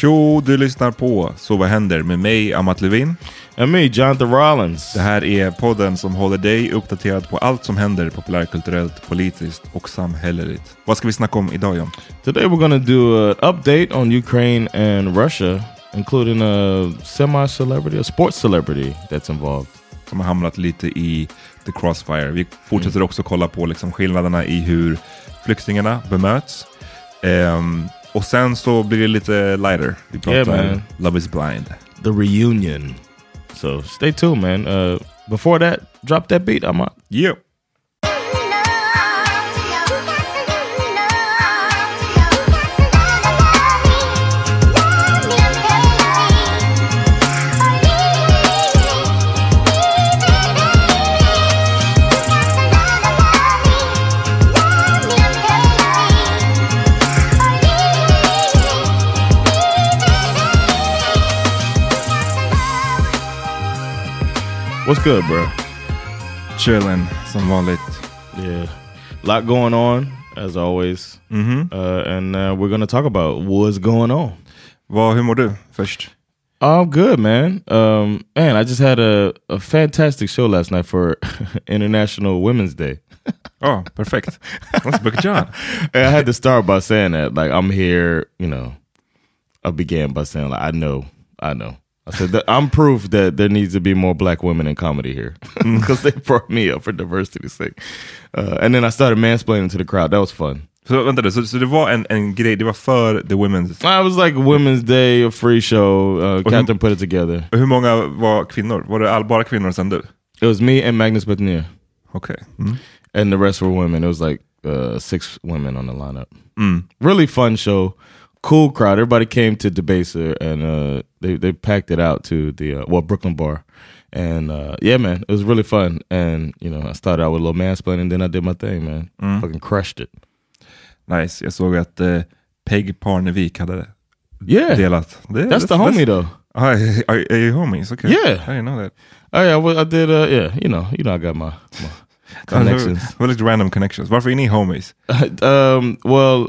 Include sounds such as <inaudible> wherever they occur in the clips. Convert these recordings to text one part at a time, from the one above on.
Tjo, du lyssnar på Så vad händer med mig, Amat Levin. And me, Jonathan Rollins. Det här är podden som håller dig uppdaterad på allt som händer populärkulturellt, politiskt och samhälleligt. Vad ska vi snacka om idag John? Today we're to do an update on Ukraine and Russia, including a semi-celebrity, a sports celebrity that's involved. Som har hamnat lite i the crossfire. Vi fortsätter också kolla på liksom skillnaderna i hur flyktingarna bemöts. Ehm, och sen så blir det lite lighter. Vi pratar Yeah, man. Love is blind. The reunion. So stay tuned, man. Uh, before that, drop that beat. I'm out. Yeah. What's good, bro? Chilling, som vanligt. Yeah, lot going on as always, Mhm. uh, and uh, we're going to talk about what's going on. Vad, hur mår du först? I'm good, man. Um, man, I just had a, a fantastic show last night for <laughs> International Women's Day. <laughs> oh, perfect. Let's book John. <laughs> And I had to start by saying that, like, I'm here, you know, I began by saying, like, I know, I know. I said, that I'm proof that there needs to be more black women in comedy here <laughs> because they brought me up for diversity's sake. Uh, and then I started mansplaining to the crowd. That was fun. Så vänta nu, så, så det var en, en grej, det var för the women's... I was like Women's Day, a free show. Uh, Captain put it together. Hur många var kvinnor? Var det all, bara kvinnor sen du? It was me and Magnus Betnér. Okay. Mm. and the rest were women. It was like uh, six women on the lineup. Mm. Really fun show, cool crowd. Everybody came to Debaser, and uh, they they packed it out to the uh, well Brooklyn bar, and uh, yeah, man, it was really fun. And you know, I started out with a little mansplaining, and then I did my thing, man. Fucking crushed it. Nice. Jag såg att eh, Peg Parnevik hade Yeah, delat. Det, that's the homie though. Ah, are, are you homies? Okay. Yeah. I didn't know that. Oh yeah, well, I did. Uh, yeah, you know, you know, I got my, my <laughs> connections. Like random connections. Varför är ni homies? <laughs> um, well,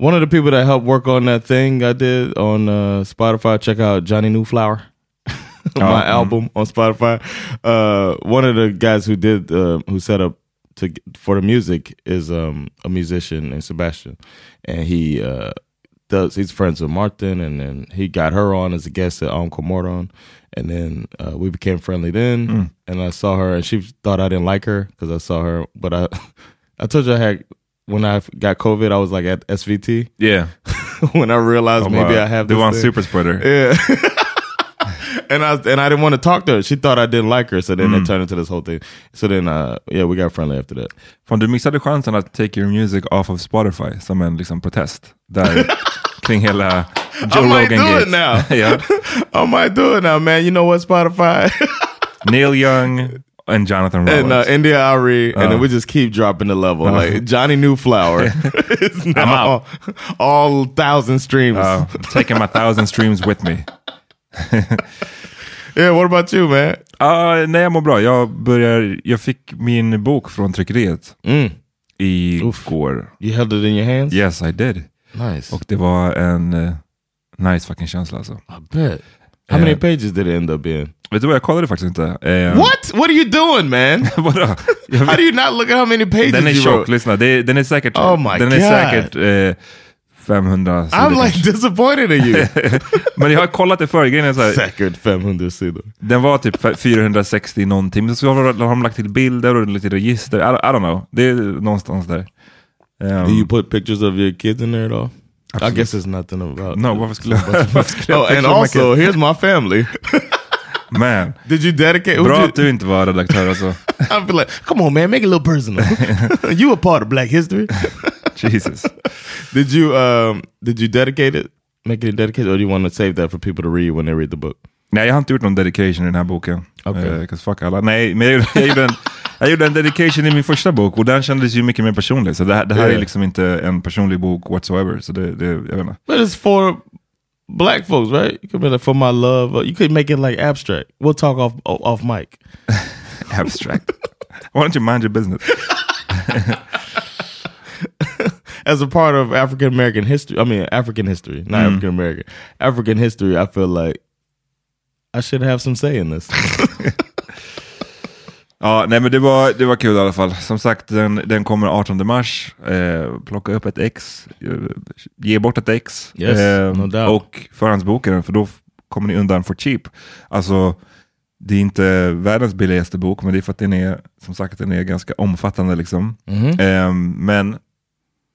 one of the people that helped work on that thing I did on uh, Spotify, check out Johnny Newflower, <laughs> my Oh, mm. album on Spotify. Uh, one of the guys who did uh, who set up to for the music is um, a musician named Sebastian, and he uh, does. He's friends with Martin, and then he got her on as a guest at Encore Mordon. And then uh, we became friendly then, Mm. and I saw her, and she thought I didn't like her because I saw her. But I, <laughs> I told you I had when I got COVID, I was like at SVT. Yeah. <laughs> when I realized Oh, maybe wow. I have The one thing. super spreader. <laughs> Yeah. <laughs> and I and I didn't want to talk to her. She thought I didn't like her, so then it turned into this whole thing. So then, uh, yeah, we got friendly after that. Fan, du missade chansen att take your music off of Spotify som en liksom, protest. Där, kring hela Joe I might Rogan do gate. it now. yeah. I might do it now, man. You know what, Spotify Neil Young and Jonathan Rollins. and uh, India Ari, and Uh. then we just keep dropping the level. Like Johnny Newflower <laughs> is now I'm out. all, all thousand streams. Uh, taking my thousand streams with me. <laughs> yeah, what about you, man? Ja, nej, jag mår bra. Jag, börjar, jag fick min bok från tryckeriet Mm. igår. You held it in your hands. Yes, I did. nice. Och det var en eh, nice fucking känsla alltså. I bet. How many Eh, pages did it end up being? Vet du vad, jag kollade faktiskt inte. Eh, What? What are you doing, man? <laughs> Vadå? How do you not look at how many pages Den är you tjock, wrote? lyssna. Det, den är säkert, Oh my den är God. säkert eh, 500 sidor. I'm like disappointed in you. <laughs> Men jag har kollat det förr, grejen är så här, Säkert 500 sidor. den var typ f- 460 någonting, men så har har de lagt till bilder och lite register, I, I don't know. Det är någonstans där. Um, Do you put pictures of your kids in there at all? I Absolutely. guess it's nothing about. No, varför skulle jag, <laughs> varför skulle jag Oh, and also, here's my family. Man, Did you dedicate? bra att du inte var redaktör alltså. <laughs> I'd be like, come on, man, make it a little personal. <laughs> you a part of Black history. <laughs> Jesus. did you um did you dedicate it? Make it a dedication, or do you want to save that for people to read when they read the book? Nej, jag har inte gjort någon dedication i den här boken. Okej. Eh, 'cause fuck alla. Nej, men jag jag, gjorde en, jag gjorde en dedication i min första bok och den kändes ju mycket mer personlig. Så det, det här Yeah. är liksom inte en personlig bok whatsoever. Så det, det, jag vet inte. But it's for black folks, right? You could be like for my love. Uh, you could make it like abstract. We'll talk off off mic. <laughs> Abstract. Why don't you mind your business? <laughs> as a part of African American history, I mean African history, not mm-hmm. African American, African history, I feel like I should have some say in this. <laughs> Ja, nej men det var, det var kul i alla fall. Som sagt, den, den kommer 18 mars. Eh, plocka upp ett ex, eh, ge bort ett ex Yes, eh, no och förhandsboka den för då kommer ni undan for cheap. Alltså, det är inte världens billigaste bok, men det är för att den är, som sagt, den är ganska omfattande. Liksom. Eh, men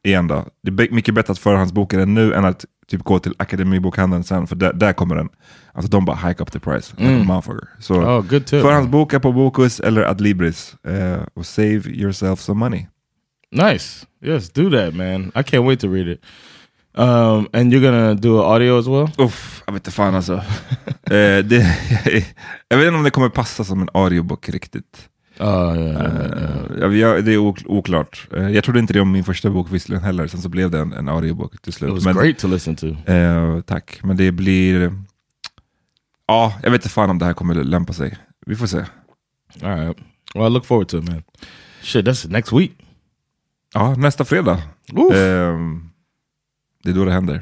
igen då, det är mycket bättre att förhandsboka den nu än att typ gå till Akademibokhandeln sen, för där, där kommer den. Alltså de bara hike up the price. Like a motherfucker. Så Oh, good tip. förhandsboka på Bokus eller Adlibris eh, och save yourself some money. Nice. Yes, do that, man. I can't wait to read it. Um, and you're gonna do an audio as well? Uff, jag vet inte fan alltså. <laughs> eh, det, <laughs> jag vet inte om det kommer passa som en audiobook riktigt. Yeah, yeah, yeah. Eh, det är ok- oklart. Eh, jag trodde inte det om min första bok visserligen heller, sen så blev det en, en audiobook till It slut. was Men, great to listen to. eh, tack, men det blir... Ja, jag vet inte fan om det här kommer lämpa sig. Vi får se. All right. Well, I look forward to it, man. Shit, that's next week. Ja, nästa fredag. Eh, det är då det händer.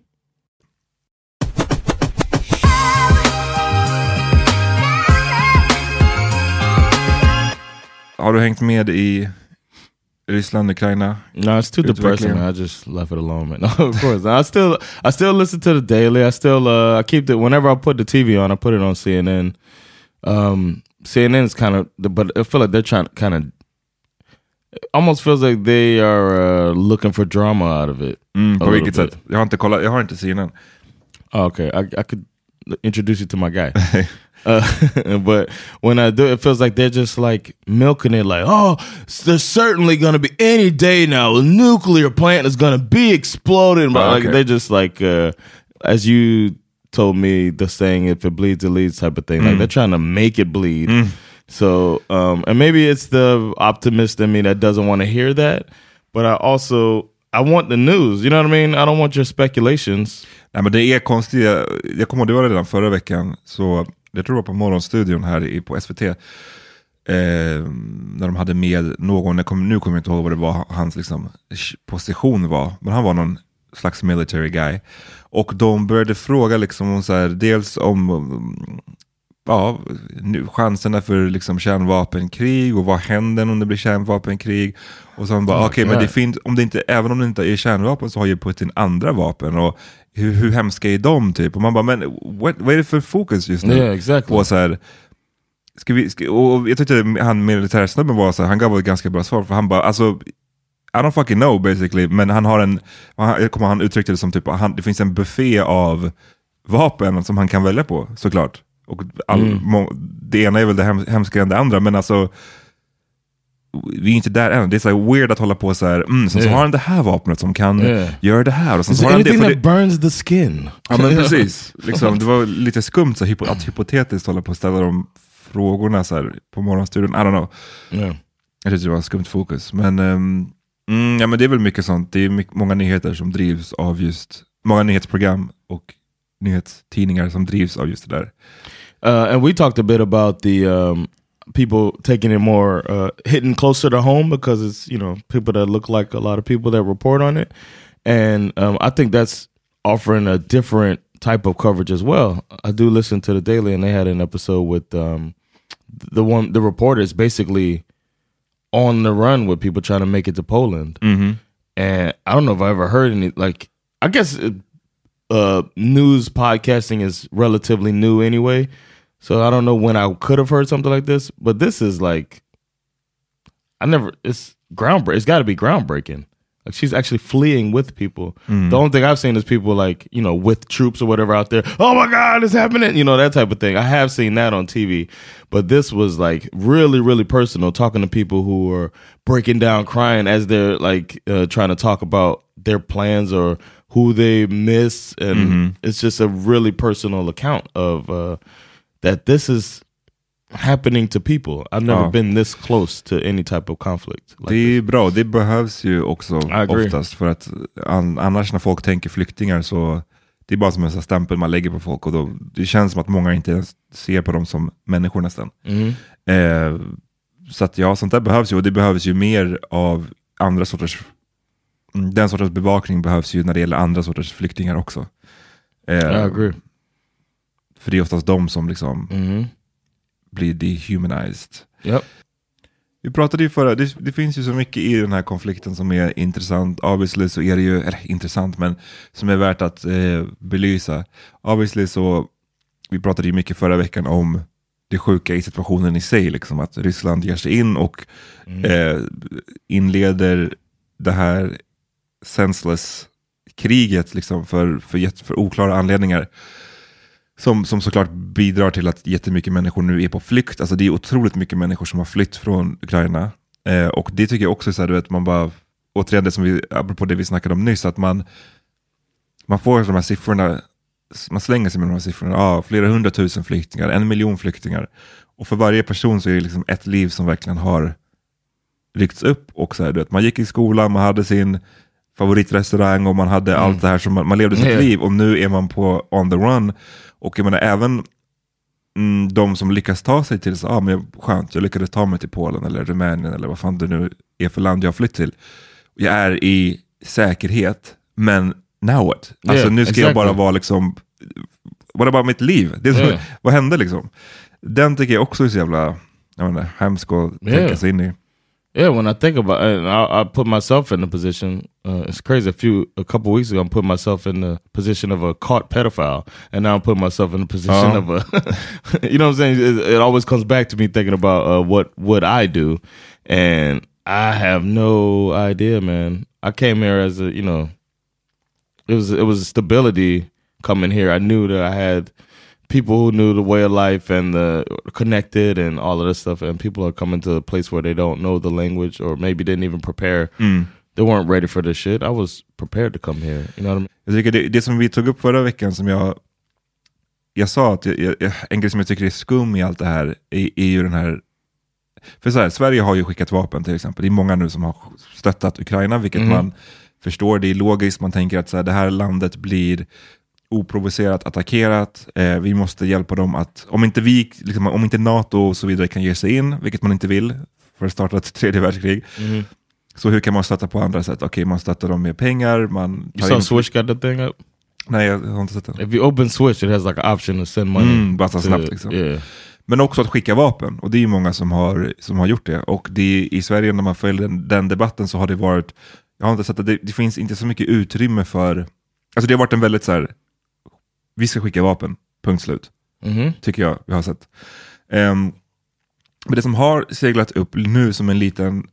Har du hängt med i Ryssland, Ukraina? No, it's too depressing. Man. I just left it alone, man. <laughs> No, of course. I still, I still listen to the daily. I still, uh, I keep it whenever I put the TV on. I put it on CNN. Um, is kind of, but I feel like they're trying to kind of. Almost feels like they are uh, looking for drama out of it. Mm, på vilket bit. sätt? Jag har inte kollat, jag har inte CNN. Oh, okay, I, I could introduce you to my guy. <laughs> Uh, <laughs> but when I do, it feels like they're just like milking it, like, oh, there's certainly going to be any day now a nuclear plant is going to be exploding. But Oh, like okay. they're just like, uh, as you told me, the saying, if it bleeds, it leads type of thing. Like they're trying to make it bleed. So, um, and maybe it's the optimist in me that doesn't want to hear that, but I also I want the news. You know what I mean? I don't want your speculations. Nej, men det är konstigt. Jag, kommer ihåg, det var redan förra veckan, så jag tror det var på Morgonstudion här i, på SVT, eh, när de hade med någon, jag kommer, nu kommer jag inte ihåg vad det var hans liksom, position var, men han var någon slags military guy. Och de började fråga liksom om så här, dels om ja, nu, chanserna för liksom kärnvapenkrig och vad händer om det blir kärnvapenkrig. Och så han bara, okej men God. det finns, om det inte, även om det inte är kärnvapen så har ju Putin andra vapen och hur, hur hemska är de typ? Och man bara, men what, vad är det för fokus just nu? Yeah, exactly. På så här, ska vi, ska, och jag tyckte han militärsnubben var så här, han gav ett ganska bra svar för han bara, alltså I don't fucking know basically, men han har en, han, jag kommer han uttryckte det som typ, han, det finns en buffé av vapen som han kan välja på såklart. Och all, Mm. må, det ena är väl det hem, hemskare än det andra, men alltså vi är inte där än. Det är så här weird att hålla på så här, mm, sen så Yeah. har han det här vapnet som kan Yeah. göra det här. Och sen Is så har han det, för that det, burns the skin? Ja men <laughs> precis. Liksom, det var lite skumt så, hypo, att hypotetiskt hålla på och ställa de frågorna så här, på morgonstudion. I don't know. Yeah. Jag tyckte det var ett skumt fokus. Men, ehm, mm, ja, men det är väl mycket sånt. Det är mycket, många nyheter som drivs av just, många nyhetsprogram och nyhetstidningar som drivs av just det där. Uh, and we talked a bit about the um, people taking it more uh, hitting closer to home because it's you know people that look like a lot of people that report on it, and um, I think that's offering a different type of coverage as well. I do listen to the Daily, and they had an episode with um, the one the reporters basically on the run with people trying to make it to Poland, and I don't know if I ever heard any like I guess. It, uh news podcasting is relatively new anyway so i don't know when i could have heard something like this but this is like i never it's groundbreaking it's got to be groundbreaking. Like she's actually fleeing with people. The only thing i've seen is people like you know with troops or whatever out there oh my god it's happening you know that type of thing. I have seen that on tv but this was like really really personal talking to people who are breaking down crying as they're like uh, trying to talk about their plans or who they miss and it's just a really personal account of uh, that this is happening to people i've never Ja. been this close to any type of conflict like Det är bra, det behövs ju också oftast. För att an, annars när folk tänker flyktingar så det är bara som en sån stämpel man lägger på folk och då, det känns som att många inte ens ser på dem som människor nästan. Eh, så att ja, sånt där behövs ju och det behövs ju mer av andra sorters, mm, den sortens bevakning behövs ju när det gäller andra sorters flyktingar också. Eh, i agree För det är oftast de som liksom Mhm. blir dehumanized. yep Vi pratade ju förra, det, det finns ju så mycket i den här konflikten som är intressant. Obviously så är det ju, eller intressant, men som är värt att eh, belysa. Obviously så, vi pratade ju mycket förra veckan om det sjuka i situationen i sig, liksom att Ryssland ger sig in och eh, inleder det här senseless kriget liksom för, för, för oklara anledningar. Som, som såklart bidrar till att jättemycket människor nu är på flykt. Alltså det är otroligt mycket människor som har flytt från Ukraina. Eh, och det tycker jag också är så här, du vet, man bara, återigen det som vi, apropå det vi snackade om nyss, att man, man får de här siffrorna, man slänger sig med de här siffrorna, ah, flera hundratusen flyktingar, en miljon flyktingar. Och för varje person så är det liksom ett liv som verkligen har ryckts upp. Och så här, du vet, man gick i skolan, man hade sin favoritrestaurang och man hade allt det här som man, man levde sitt Ja. <laughs> liv och nu är man på on the run. Och jag menar även mm, de som lyckas ta sig till, så, ah, men skönt, jag lyckades ta mig till Polen eller Rumänien eller vad fan det nu är för land jag har flytt till. Jag är i säkerhet, men now what? Alltså Yeah, nu ska jag bara exactly. vara liksom, vad är bara mitt liv? Det så, Yeah. Vad hände liksom? Den tycker jag också är så jävla jag inte, hemsk att Yeah. tänka sig in i. Yeah, when I think about it, and I, I put myself in the position. Uh, it's crazy. A few, a couple weeks ago, I put myself in the position of a caught pedophile, and now I'm putting myself in the position of a. <laughs> you know what I'm saying? It, it always comes back to me thinking about uh, what what I do, and I have no idea, man. I came here as a, you know, it was it was stability coming here. I knew that I had people who knew the way of life and the connected and all of this stuff, and people are coming to a place where they don't know the language or maybe didn't even prepare. They weren't ready for this shit. I was prepared to come here. You know what I mean? Jag tycker det, det som vi tog upp förra veckan som jag jag sa att jag, jag, en grej som jag tycker är skum i allt det här är, är ju den här för så här, Sverige har ju skickat vapen till exempel. Det är många nu som har stöttat Ukraina, vilket man förstår. Det är logiskt. Man tänker att så här, det här landet blir oprovocerat attackerat. Eh, vi måste hjälpa dem att, om inte, vi, liksom, om inte NATO och så vidare kan ge sig in, vilket man inte vill för att starta ett <laughs> tredje världskrig, så hur kan man stötta på andra sätt? Okej, man stöttar dem med pengar, man You saw in- Swish got the thing up? Nej, jag har inte sett det. If you open Swish, it has like an option to send money. Mm, bara så snabbt liksom. Yeah. Men också att skicka vapen, och det är ju många som har, som har gjort det. Och det, i Sverige när man följer den, den debatten så har det varit, jag har inte sett att det, det finns inte så mycket utrymme för, alltså det har varit en väldigt så här, vi ska skicka vapen, punkt slut. Mhm. Tycker jag vi har sett. Ehm, men det som har seglat upp nu som en liten,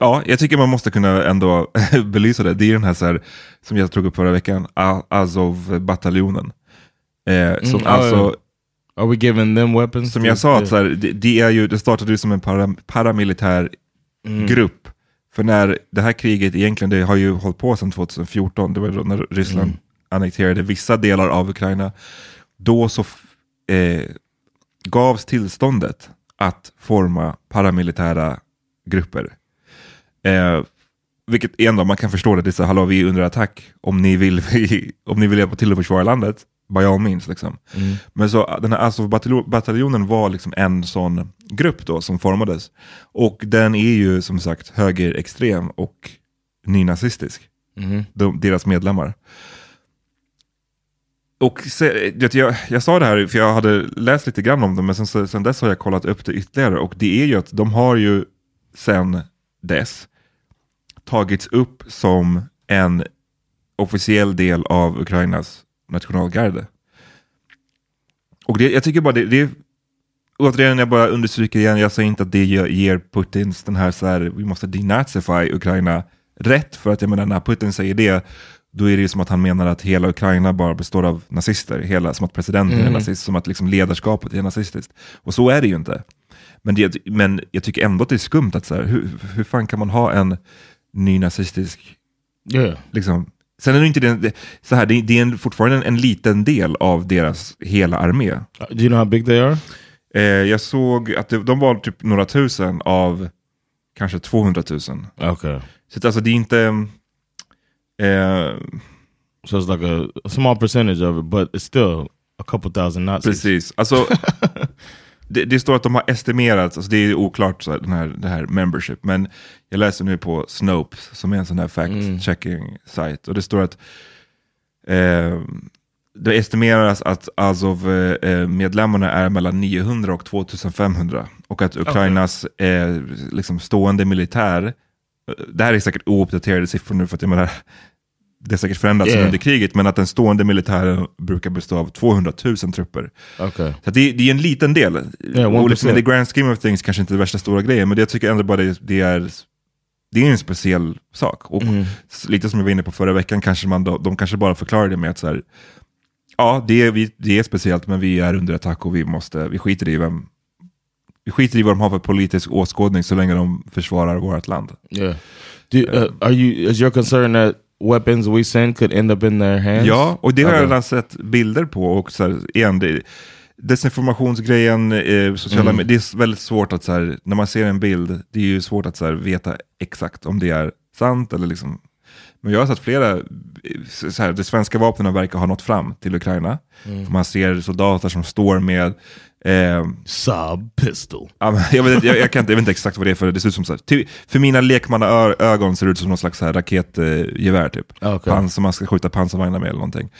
ja, jag tycker man måste kunna ändå <laughs> belysa det, det är den här, så här som jag tog upp förra veckan, Azov-bataljonen. Eh, som Mm, alltså, Are we giving them weapons? som jag sa, att så här, det, det, är ju, det startade ju som en para, paramilitär Mm. grupp. För när det här kriget egentligen, det har ju hållit på sedan 2014, det var då när Ryssland Mm. Annekterade vissa delar av Ukraina. Då så eh, gavs tillståndet att forma paramilitära grupper. Eh, vilket ändå, man kan förstå det, det är så hallå vi är under attack, om ni vill, <laughs> om ni vill hjälpa till att försvara landet, by all means. Liksom. Men så den här Azov-bataljonen var liksom en sån grupp då som formades. Och den är ju som sagt högerextrem och nynazistisk. De, deras medlemmar. Och se, vet, jag, jag sa det här för jag hade läst lite grann om dem, men sen, sen dess har jag kollat upp det ytterligare. Och det är ju att de har ju sen dess tagits upp som en officiell del av Ukrainas nationalgarde. Och det, jag tycker bara det, det är, återigen jag bara understryker igen, jag säger inte att det ger Putins den här så här, vi måste denazify Ukraina rätt, för att jag menar när Putin säger det, då är det ju som att han menar att hela Ukraina bara består av nazister, hela, som att presidenten är nazist, som att liksom ledarskapet är nazistiskt. Och så är det ju inte. Men, det, men jag tycker ändå att det är skumt att så här, hur, hur fan kan man ha en nynazistisk Yeah. liksom, sen är det inte det, så här, det, det är en, fortfarande en, en liten del av deras hela armé. Do you know how big they are? Eh, jag såg att det, de var typ några tusen av kanske 200 000. Så Okay. att alltså det är inte... Eh, So it's like a, a small percentage of it, but it's still a couple thousand Nazis. precis. Alltså, <laughs> det, det står att de har estimerat, alltså det är oklart så här, den här, det här membership, men jag läser nu på Snopes som är en sån här fact-checking site och det står att eh, det estimeras att Azov-medlemmarna är mellan 900 och 2500 och att Ukrainas eh, liksom stående militär, eh, det här är säkert ouppdaterade siffror nu för att jag menar, det är säkert förändrats Yeah. under kriget, men att den stående militären brukar bestå av 200 000 trupper. Okay. Så det, det är en liten del. Och liksom 1%. in the grand scheme of things kanske inte det värsta stora grejen, men det, jag tycker ändå bara det, det är det är en speciell sak. Och s- lite som jag var inne på förra veckan, kanske man då, de kanske bara förklarar det med att så här, ja, det är, vi, det är speciellt, men vi är under attack och vi måste, vi skiter i vem, vi skiter i vad de har för politisk åskådning så länge de försvarar vårt land. Yeah. Do, uh, are you? Is your concern that weapons we send could end up in their hands? Ja, och det har jag Okay. redan sett bilder på. Och så här, igen, det, desinformationsgrejen, eh, sociala Mm. det är väldigt svårt att, så här, när man ser en bild, det är ju svårt att så här, veta exakt om det är sant eller liksom. Men jag har sett flera, eh, så här, de svenska vapnen verkar ha nått fram till Ukraina. Mm. Man ser soldater som står med eh, Saab pistol. Jag, vet, jag, jag, kan inte, jag vet inte exakt vad det är för det ser ut som så här, ty, För mina lekmannaögon ser det ut som någon slags här raketgevär typ. Okej. Pans, som man ska skjuta pansarvagnar med eller någonting.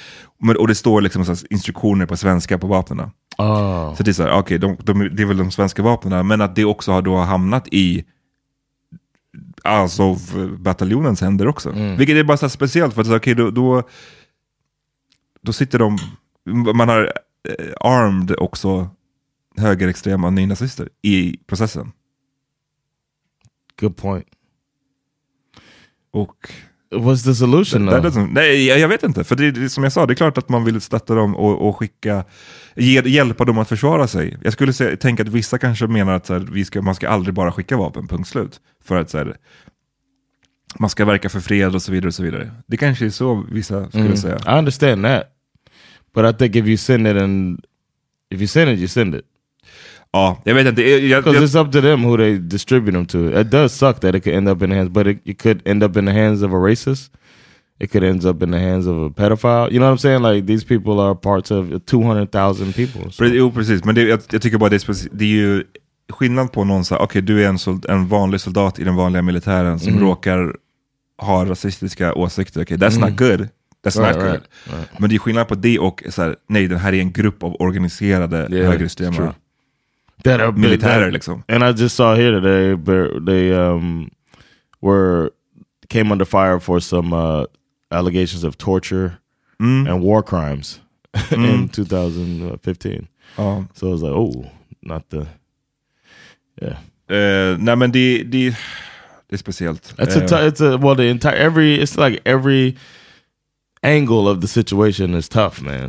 Men, och det står liksom så instruktioner på svenska på vapnen. Oh. Så det är så här, okej, de, de, det är väl de svenska vapnen, men att det också har då hamnat i Azov-bataljonens händer också. Vilket är bara så speciellt, för att okej, då, då, då sitter de, man har eh, armed också högerextrema nynazister i processen. Good point. Och What's the solution That doesn't, nej, jag jag vet inte. För det, det, som jag sa, det är klart att man vill stötta dem och, och skicka, ge, hjälpa dem att försvara sig. Jag skulle säga, tänka att vissa kanske menar att här, vi ska, man ska aldrig bara skicka vapen, punkt slut. För att så här, man ska verka för fred och så vidare. och så vidare. Det kanske är så vissa skulle Mm. säga. I understand that, but I think if you send it and if you send it, you send it. Ja, jag vet inte. Because it's up to them who they distribute them to. It does suck that it could end up in the hands, but it, it could end up in the hands of a racist. It could end up in the hands of a pedophile. You know what I'm saying? Like these people are parts of 200,000 people. So. Jo, precis. Men det, jag, jag tycker bara det är, det är ju skillnad på någon så okej du är en, sold, en vanlig soldat i den vanliga militären som Mm. råkar ha rasistiska åsikter. Okej, that's not good. That's Right, not good. right, right. Men det är skillnad på det och så här, nej, den här är en grupp av organiserade Yeah, högerextrema that are militärer. Liksom. And I just saw here today they they um were came under fire for some uh, allegations of torture Mm. and war crimes <laughs> in 2015. Ja. So I was like, oh, not the yeah. Eh, nej men det, det, det är speciellt. It's a Eh, it's a well the entire every it's like every angle of the situation is tough, man.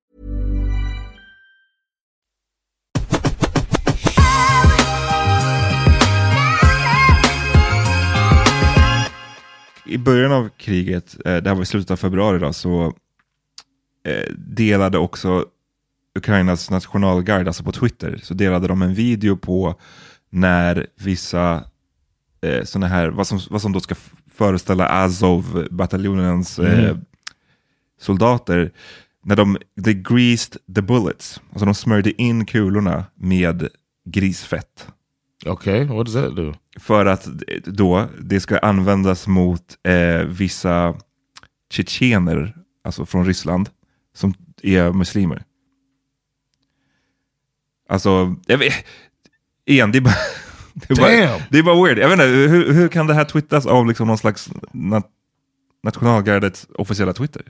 I början av kriget, eh, det här var i slutet av februari då, så eh, delade också Ukrainas nationalgarde, alltså på Twitter, så delade de en video på när vissa eh, sådana här, vad som, vad som då ska föreställa Azov-bataljonens eh, soldater, när de, they greased the bullets, alltså de smörjde in kulorna med grisfett. Okay, what does that do? För att då det ska användas mot eh, vissa tjetjener, alltså från Ryssland, som är muslimer. Alltså, jag vet, igen, det är bara, <laughs> det är bara, det är bara weird. Jag vet inte, hur, hur kan det här twittas av liksom någon slags nat nationalgardets officiella Twitter?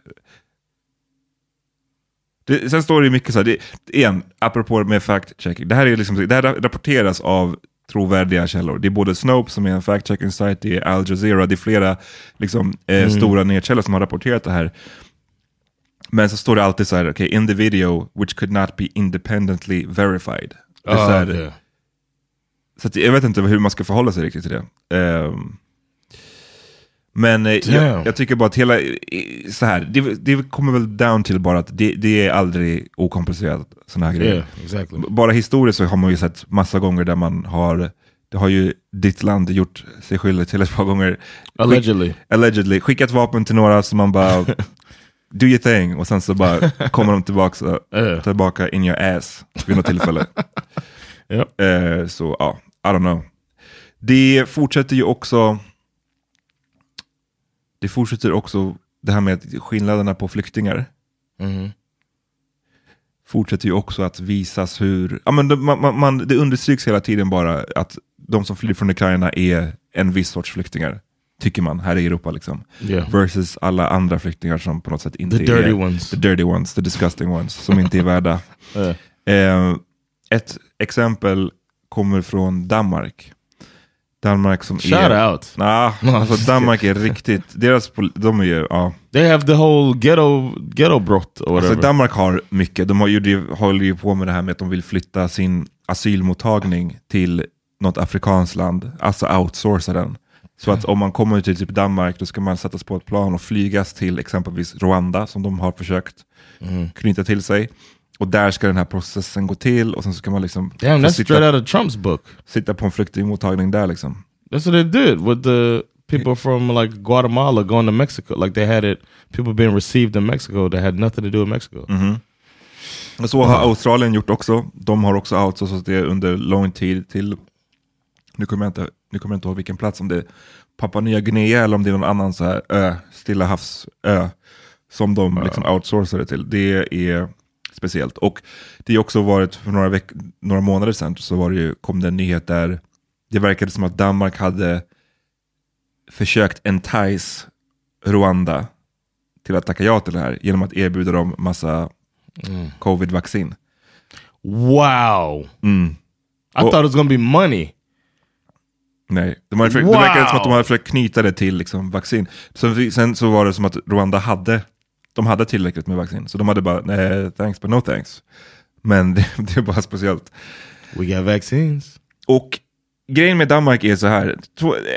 Det, sen står det ju mycket så här, det, igen, apropå med fact-checking, det här, är liksom, det här rapporteras av trovärdiga källor. Det är både Snopes som är en fact-checking site, det är Al Jazeera, det är flera liksom, eh, stora nyhetskällor som har rapporterat det här. Men så står det alltid så här, okay, in the video, which could not be independently verified. Det är så, här, okay. så jag vet inte hur man ska förhålla sig riktigt till det. Ehm, men eh, jag, jag tycker bara att hela, eh, så här, det, det kommer väl down till bara att det, det är aldrig okomplicerat sådana här grejer. Yeah, exactly. Bara historiskt så har man ju sett massa gånger där man har, det har ju ditt land gjort sig skyldig till ett par gånger. Allegedly. Skick, allegedly. Skickat vapen till några som man bara, <laughs> do your thing, och sen så bara kommer de tillbaka, <laughs> Yeah. tillbaka in your ass vid något tillfälle. <laughs> Yep. Eh, så ja, I don't know. Det fortsätter ju också Det fortsätter också det här med skillnaderna på flyktingar Mhm. fortsätter ju också att visas hur, ja men det, man, man- det understryks hela tiden bara att de som flyr från Ukraina är en viss sorts flyktingar, tycker man här i Europa liksom. Yeah. Versus alla andra flyktingar som på något sätt inte The dirty är ones. the dirty ones, the disgusting ones, som inte är värda <laughs> Yeah. Eh, ett exempel kommer från Danmark. Danmark som Shout är... out. Nah, alltså Danmark är riktigt, deras, de är ju, ja. They have the whole ghetto ghetto brott or whatever. Alltså Danmark har mycket, de har ju, håller ju på med det här med att de vill flytta sin asylmottagning till något afrikanskt land, alltså outsourca den. Så att om man kommer till typ Danmark då ska man sättas på ett plan och flygas till exempelvis Rwanda som de har försökt knyta till sig. Och där ska den här processen gå till och sen ska man liksom Damn, that's sitta, straight out of Trump's book. sitta på en flyktingmottagning där liksom. That's what they did with the people from like Guatemala going to Mexico. Like they had it, people being received in Mexico that had nothing to do with Mexico. Och så har Australien gjort också. De har också outsourcat det under lång tid till, nu kommer jag inte, nu kommer jag inte ihåg vilken plats, om det är Papua Nya Guinea eller om det är någon annan så här ö, Stilla havsö som de liksom outsourcade till. Det är speciellt. Och det är också varit för några, veck några månader sedan så var det ju, kom det en nyhet där det verkade som att Danmark hade försökt entice Rwanda till att tacka ja till det här genom att erbjuda dem massa covid-vaccin. Wow. Mm. I thought it was gonna be money. Nej, de hade Wow! det verkade som att de hade försökt knyta det till liksom, vaccin. Så, sen så var det som att Rwanda hade, de hade tillräckligt med vaccin. Så de hade bara, nej, thanks but no thanks. Men det, <laughs> det är bara speciellt. We got vaccines. Och grejen med Danmark är så här,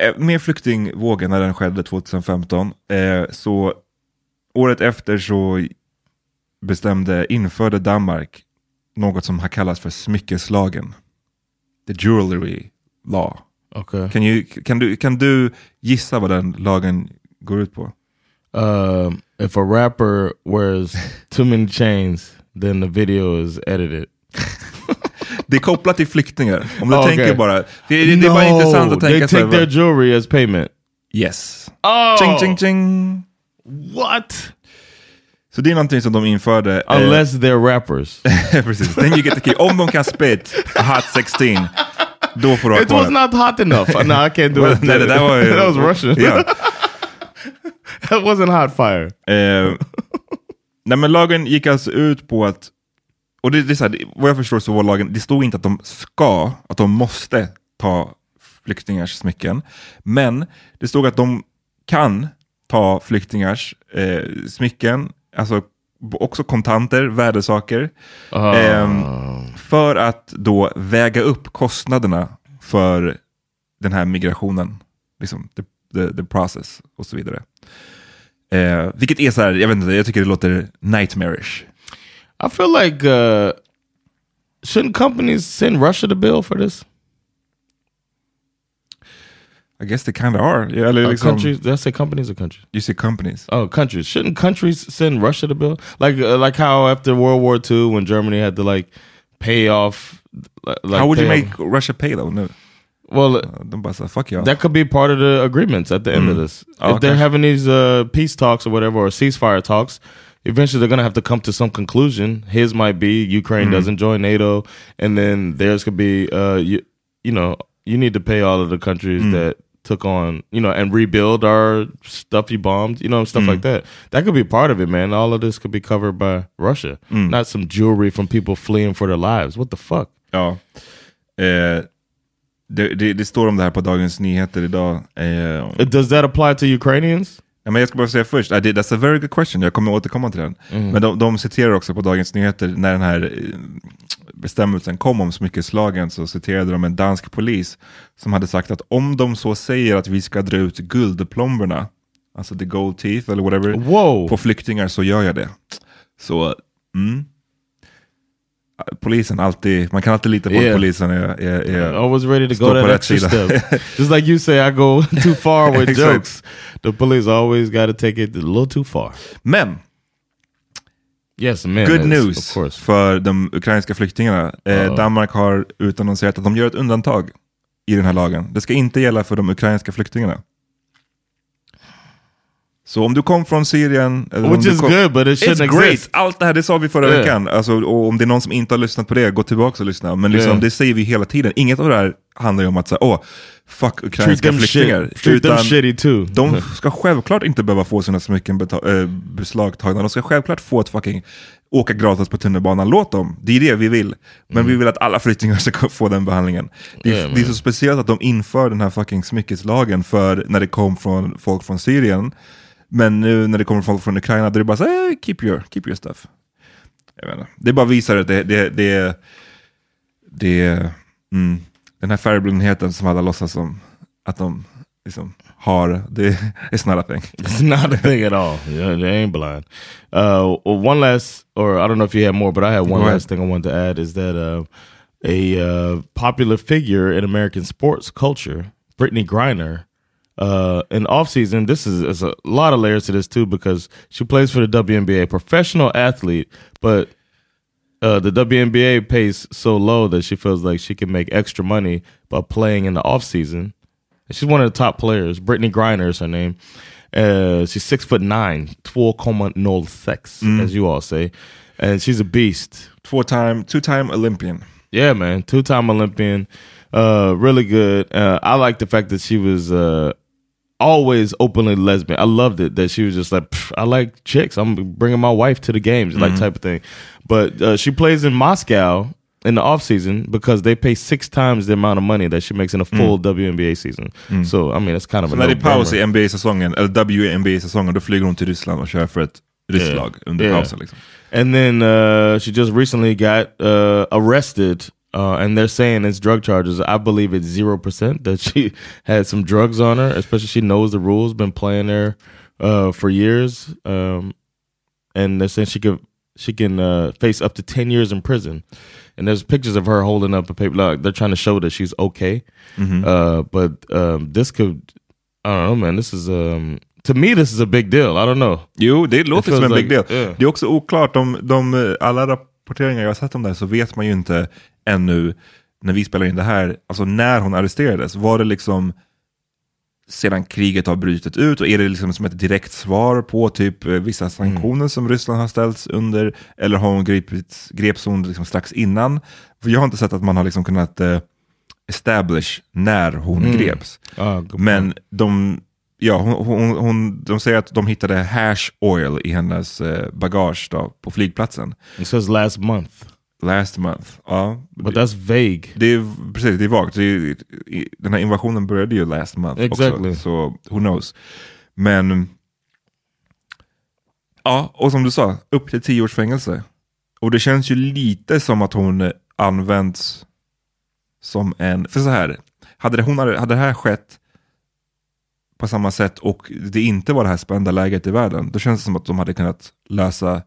eh, med flyktingvågen när den skedde 2015, eh, så året efter så bestämde, införde Danmark något som har kallats för smyckeslagen. The jewelry law. Okay. Kan, ju, kan, du, kan du gissa vad den lagen går ut på? Um, if a rapper wears too many chains, then the video is edited. <laughs> Det är kopplat till flyktingar. Om du Oh, tänker okay. bara, det, det, det är bara intressant att they tänka så här, take their jewelry as payment. Yes. Oh, Ching, ching, ching. what? Så det är någonting som de införde. eh, Unless they're rappers. <laughs> precis. Then you get the key. Om de kan spit a hot 16, då får du ha it was not hot enough. no, I can't do <laughs> it. Nej, det där var ju- that was Russian. Ja. <laughs> that wasn't hot fire. Eh, <laughs> nej men lagen gick alltså ut på att, och det, det är så här, vad jag förstår så var lagen, det stod inte att de ska, att de måste ta flyktingars smycken. Men det stod att de kan ta flyktingars eh, smycken, alltså också kontanter, värdesaker. ehm, för att då väga upp kostnaderna för den här migrationen. Liksom, the, the, the process och så vidare. Eh, vilket är så här, jag vet inte, jag tycker det låter nightmarish. I feel like uh, shouldn't companies send Russia the bill for this? I guess they kind of are. Ja, Eller Uh, liksom, countries? Did I say companies or countries? You say companies. Oh, countries. Shouldn't countries send Russia the bill? Like uh, like how after World War II when Germany had to like pay off. li- Like How would you make off- Russia pay though? No. Well, såhär, fuck yeah. that could be part of the agreements at the end of this. Oh, if they're having these uh, peace talks or whatever, or ceasefire talks, eventually they're going to have to come to some conclusion. His might be Ukraine doesn't join NATO, and then theirs could be, uh, you, you know, you need to pay all of the countries that took on, you know, and rebuild our stuff you bombed, you know, stuff like that. That could be part of it, man. All of this could be covered by Russia, not some jewelry from people fleeing for their lives. What the fuck? Ja. Eh, det, det, det står om det här på Dagens Nyheter idag. Eh, Does that apply to Ukrainians? Ja, men jag ska bara säga först, uh, det- that's a very good question, jag kommer återkomma till den. Men de, de citerar också på Dagens Nyheter, när den här eh, bestämmelsen kom om smyckeslagen, så citerade de en dansk polis som hade sagt att om de så säger att vi ska dra ut guldplomberna, alltså the gold teeth eller whatever, Wow. på flyktingar så gör jag det. Så, mm. Polisen alltid, man kan alltid lita på Yeah. att polisen är, är, är I was ready to go that extra step. <laughs> Just like you say, I go <laughs> too far with jokes. The police always got to take it a little too far. Men, Yes, man. Good news för de ukrainska flyktingarna. Eh, Danmark har utannonserat att de gör ett undantag i den här lagen. Det ska inte gälla för de ukrainska flyktingarna. Så om du kom från Syrien... Which is kom, good, but it shouldn't It's great! exist. Allt det här det sa vi förra Yeah. veckan. Alltså, och om det är någon som inte har lyssnat på det, gå tillbaka och lyssna. Men liksom, Yeah. det säger vi hela tiden. Inget av det här handlar ju om att säga, åh, fuck ukrainska flyktingar. shit. Treat them shitty too. De ska självklart inte behöva få sina smycken äh, beslagtagna. De ska självklart få ett fucking åka gratis på tunnelbanan. Låt dem, det är det vi vill. Men vi vill att alla flyktingar <laughs> ska få den behandlingen. Det, är- Yeah, det är så speciellt att de inför den här fucking smyckeslagen för när det kom från folk från Syrien. Men nu när det kommer folk från Ukraina, då är det bara så eh, keep your, keep your stuff. Jag inte. Det bara visar att det, det, det, det mm, den här färgblindheten som alla låtsas som att de liksom har, det är not a thing. It's not a thing at all. Yeah, they ain't blind. Uh, one last, or I don't know if you had more, but I had one Go ahead. last thing I wanted to add is that uh, a uh, popular figure in American sports culture, Brittany Griner, uh, in offseason, this is, is a lot of layers to this too because she plays for the WNBA, professional athlete, but uh, the WNBA pays so low that she feels like she can make extra money by playing in the off season. She's one of the top players. Brittany Griner is her name. Uh, she's six foot nine, 2,06, as you all say, and she's a beast. Två time, two time Olympian. Yeah, man, two time Olympian, uh, really good. Uh, I like the fact that she was uh, always openly lesbian. I loved it that she was just like, I like chicks. I'm bringing my wife to the games, like type of thing. But uh, she plays in Moscow in the off season because they pay six times the amount of money that she makes in a full WNBA season. So I mean, it's kind of Så a när det är paus i NBA-säsongen, eller WNBA-säsongen, då flyger hon till Ryssland och kör för ett lag under Yeah. pausen. Liksom. And then uh, she just recently got uh, arrested, uh, and they're saying it's drug charges. I believe it's zero percent that she <laughs> had some drugs on her. Especially she knows the rules, been playing there uh, for years, um, and they're saying she could she can uh, face up to ten years in prison. And there's pictures of her holding up a paper. Like they're trying to show that she's okay, uh, but um, this could I don't know, man. This is um, to me this is a big deal. I don't know. Jo, det låter som en like- big deal. yeah. Det är också oklart, om de, alla rapporteringar jag har sett om det här så vet man ju inte ännu när vi spelar in det här, alltså när hon arresterades. Var det liksom sedan kriget har brutit ut och är det liksom som ett direkt svar på typ eh, vissa sanktioner som Ryssland har ställts under? Eller har hon gripits, greps hon liksom strax innan? För jag har inte sett att man har liksom kunnat eh, establish när hon greps. Ah, Men de, ja, hon, hon, hon, de säger att de hittade hash oil i hennes eh, bagage då, på flygplatsen. It says last month, Last month. Ja, but that's vague. det är, precis, det är vagt. Det är, den här invasionen började ju last month Exactly. också, så who knows. Men, ja, och som du sa, upp till tio års fängelse. Och det känns ju lite som att hon används som en, för så här, hade det, hon, hade det här skett på samma sätt och det inte var det här spända läget i världen, då känns det som att de hade kunnat lösa,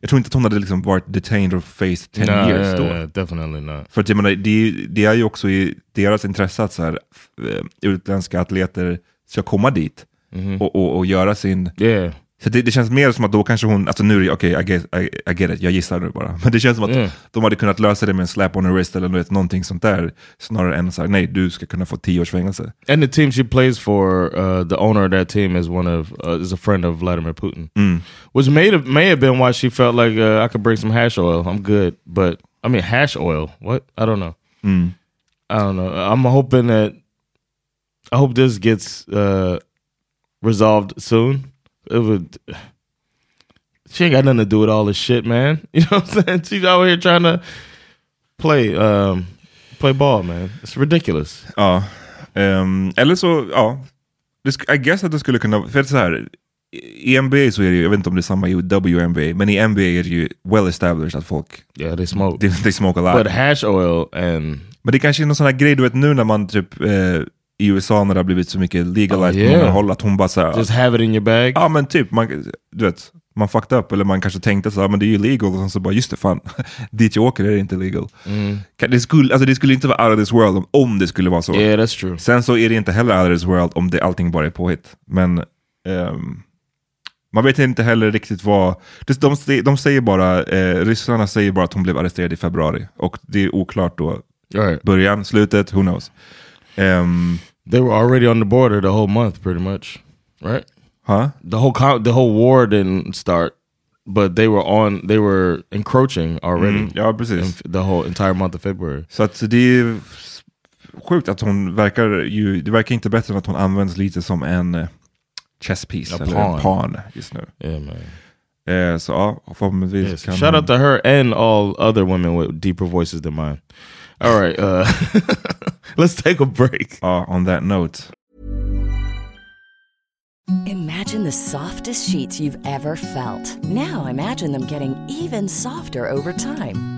jag tror inte att hon hade liksom varit detained or faced 10 Nah, years yeah, då. yeah, definitely not. För att jag menar, det, det är ju också i deras intresse att så här, eh, utländska atleter ska komma dit och, och, och göra sin... Yeah, Så det, det känns mer som att då kanske hon, alltså nu okej, I, get, I, I get it, jag gissar nu bara. <laughs> Men det känns som att Mm. de hade kunnat lösa det med en slap on the wrist eller vet, någonting sånt där. Snarare än så här, nej, du ska kunna få tio års fängelse. and the team she plays for, uh, the owner of that team is one of uh, is a friend of Vladimir Putin, which may have may have been why she felt like uh, I could bring some hash oil. I'm good, but I mean hash oil. What I don't know. I don't know. I'm hoping that I hope this gets uh, resolved soon. It would. She ain't got nothing to do with all this shit, man. <laughs> You know what I'm saying? She's out here trying to play um, play ball, man. It's ridiculous. Ja, ehm, eller så, ja. I guess att det skulle kunna, för så här, i NBA så är det ju, jag vet inte om det är samma i WNBA, men i NBA är det ju well established att folk, Yeah, they smoke. they, <laughs> they smoke a lot. But hash oil and Men det kanske är någon sån här grej, du vet nu när man typ eh, i USA när det har blivit så mycket legalized Oh, yeah. på många håll, att hon bara såhär, just have it in your bag. ja men typ, man, du vet, man fucked up, eller man kanske tänkte så här, men det är ju legal, och så bara, just det fan, <laughs> dit jag åker är det inte legal. Mm. Det, skulle, alltså, det skulle inte vara out of this world om, om det skulle vara så. Yeah, that's true. Sen så är det inte heller out of this world om det, allting bara är påhitt. Men ehm, man vet inte heller riktigt vad... De, de, de säger bara, eh, ryssarna säger bara att hon blev arresterad i februari. Och det är oklart då. Right. Början, slutet, who knows. Ehm, They were already on the border the whole month, pretty much, right? huh? The whole the whole war didn't start, but they were on. They were encroaching already. Mm, ja, precis. the whole entire month of February. Så att det är sjukt att hon verkar ju... Det verkar inte bättre än att hon används lite som en eh, chess piece. A eller pawn. en pawn just nu. Yeah, man. Eh, så ja, förhoppningsvis Yes. kan Shout hon- out to her and all other women with deeper voices than mine. All right, uh, <laughs> let's take a break. Ja, on that note. Imagine the softest sheets you've ever felt. Now imagine them getting even softer over time.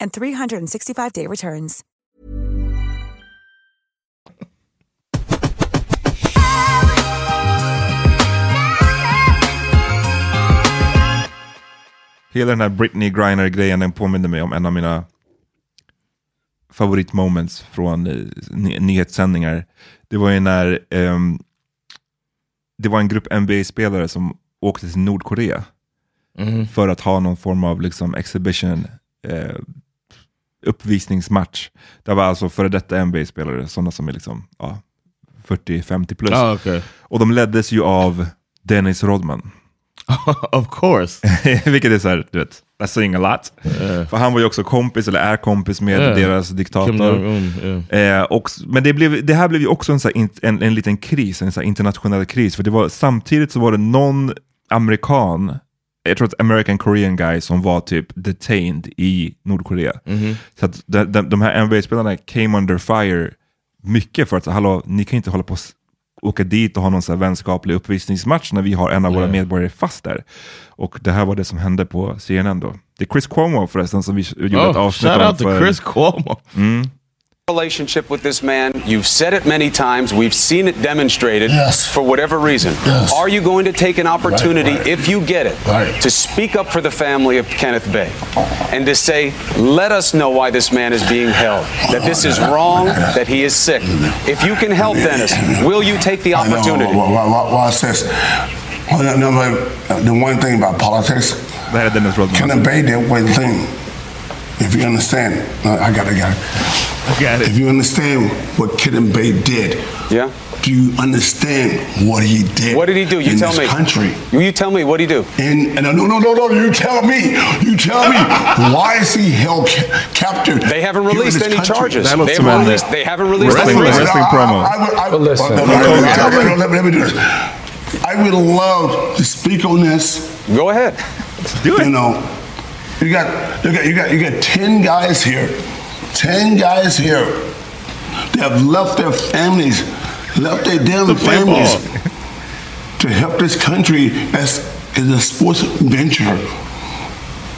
and 365-day returns. Hela den här Britney Griner-grejen den påminner mig om en av mina favoritmoments från eh, ny- nyhetssändningar. Det var ju när ehm, det var en grupp NBA-spelare som åkte till Nordkorea för att ha någon form av liksom, exhibition eh, uppvisningsmatch. Det var alltså före detta NBA-spelare, sådana som är liksom, ja, 40-50 plus. Oh, okay. Och de leddes ju av Dennis Rodman. <laughs> of course. <laughs> Vilket är såhär, du vet, that's saying a lot. För han var ju också kompis, eller är kompis med Yeah. deras diktator. Yeah. Eh, och, men det, blev, det här blev ju också en, så in, en, en liten kris, en så internationell kris. För det var, samtidigt så var det någon amerikan, jag tror att American Korean guy som var typ detained i Nordkorea. Så att de, de, de här NBA-spelarna came under fire mycket för att, hallå, ni kan inte hålla på och åka dit och ha någon så här vänskaplig uppvisningsmatch när vi har en av våra medborgare fast där. Och det här var det som hände på CNN då. Det är Chris Cuomo förresten som vi gjorde ett Oh, avsnitt shout om out to Chris Cuomo. Relationship with this man. You've said it many times. We've seen it demonstrated Yes. for whatever reason. Yes. Are you going to take an opportunity, Right, right. if you get it, Right. to speak up for the family of Kenneth Bay and to say, let us know why this man is being held, that this is wrong, that he is sick? If you can help Dennis, will you take the opportunity? Well, well, well, watch this. Well, no, no, the one thing about politics, Det här är Dennis Rodman. Kenneth Bay did one thing. If you understand, I got it, I got it. I got it. If you understand what Kid and Bay did, Yeah. do you understand what he did? What did he do? You in tell this me. country? You tell me, what did he do? And, and no, no, no, no, you tell me. You tell me. <laughs> Why is he held ca- captive? They haven't released any country? charges. That looks They haven't tremendous. released, they haven't released any Wrestling- reasons. wrestling I- promo. I, I, would- listen, let, me- do this. I would love to speak on this. Go ahead. Let's Do it. You know, you got you got you got you got ten guys here, ten guys here that have left their families, left their damn families ball. to help this country as as a sports venture.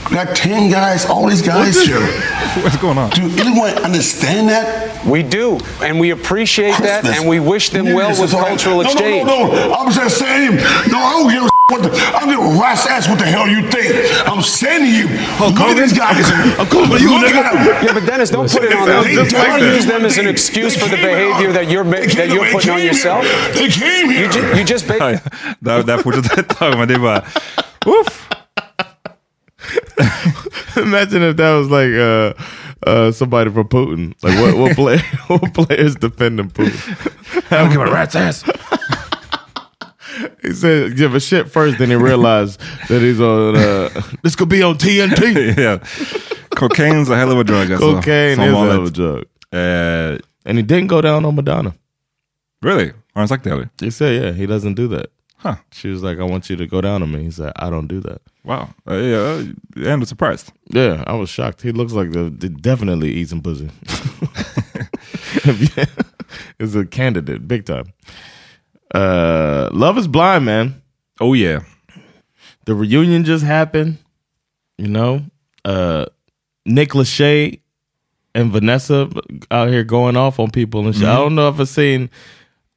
We got ten guys, all these guys here. <laughs> What's going on? Do anyone understand that? We do, and we appreciate that, and we wish them well Yes, with it's all right. cultural no, exchange. No, no, no. I'm just saying. No, I don't give a what the. I don't give a rat's ass what the hell you think. I'm saying to you. look at these guys. I'm cool with you, Look nigga. at them. Yeah, but Dennis, don't put it on They- them. they- they- Don't use them as an excuse for the behavior here. that you're ma- that you're putting on came yourself. They came here. You, ju- you just Ja, ba- ja. Där, där fortsätter ett tag, men det är bara... Imagine if that was like uh, uh, somebody from Putin. Like what what <laughs> player what players defending Putin? I don't give a rat's ass. <laughs> he said give a shit first, then he realized that he's on. Uh, <laughs> this could be on TNT. ja. <laughs> Cocaine's a hell of a drug alltså. Cocaine Som is a hell of a drug. Eh, And he didn't go down on Madonna. really? Har han sagt det eller? He said, yeah, he doesn't do that. Huh. She was like, I want you to go down on me. He said, I don't do that. Wow. Uh, yeah, jag är ändå surprised. Yeah, I was shocked. He looks like the, the definitely eats some pussy. <laughs> is a candidate, big time. Uh, Love is blind, man. Oh yeah. The reunion just happened. You know, uh, Nick Lachey and Vanessa out here going off on people and shit. I don't know if I've seen.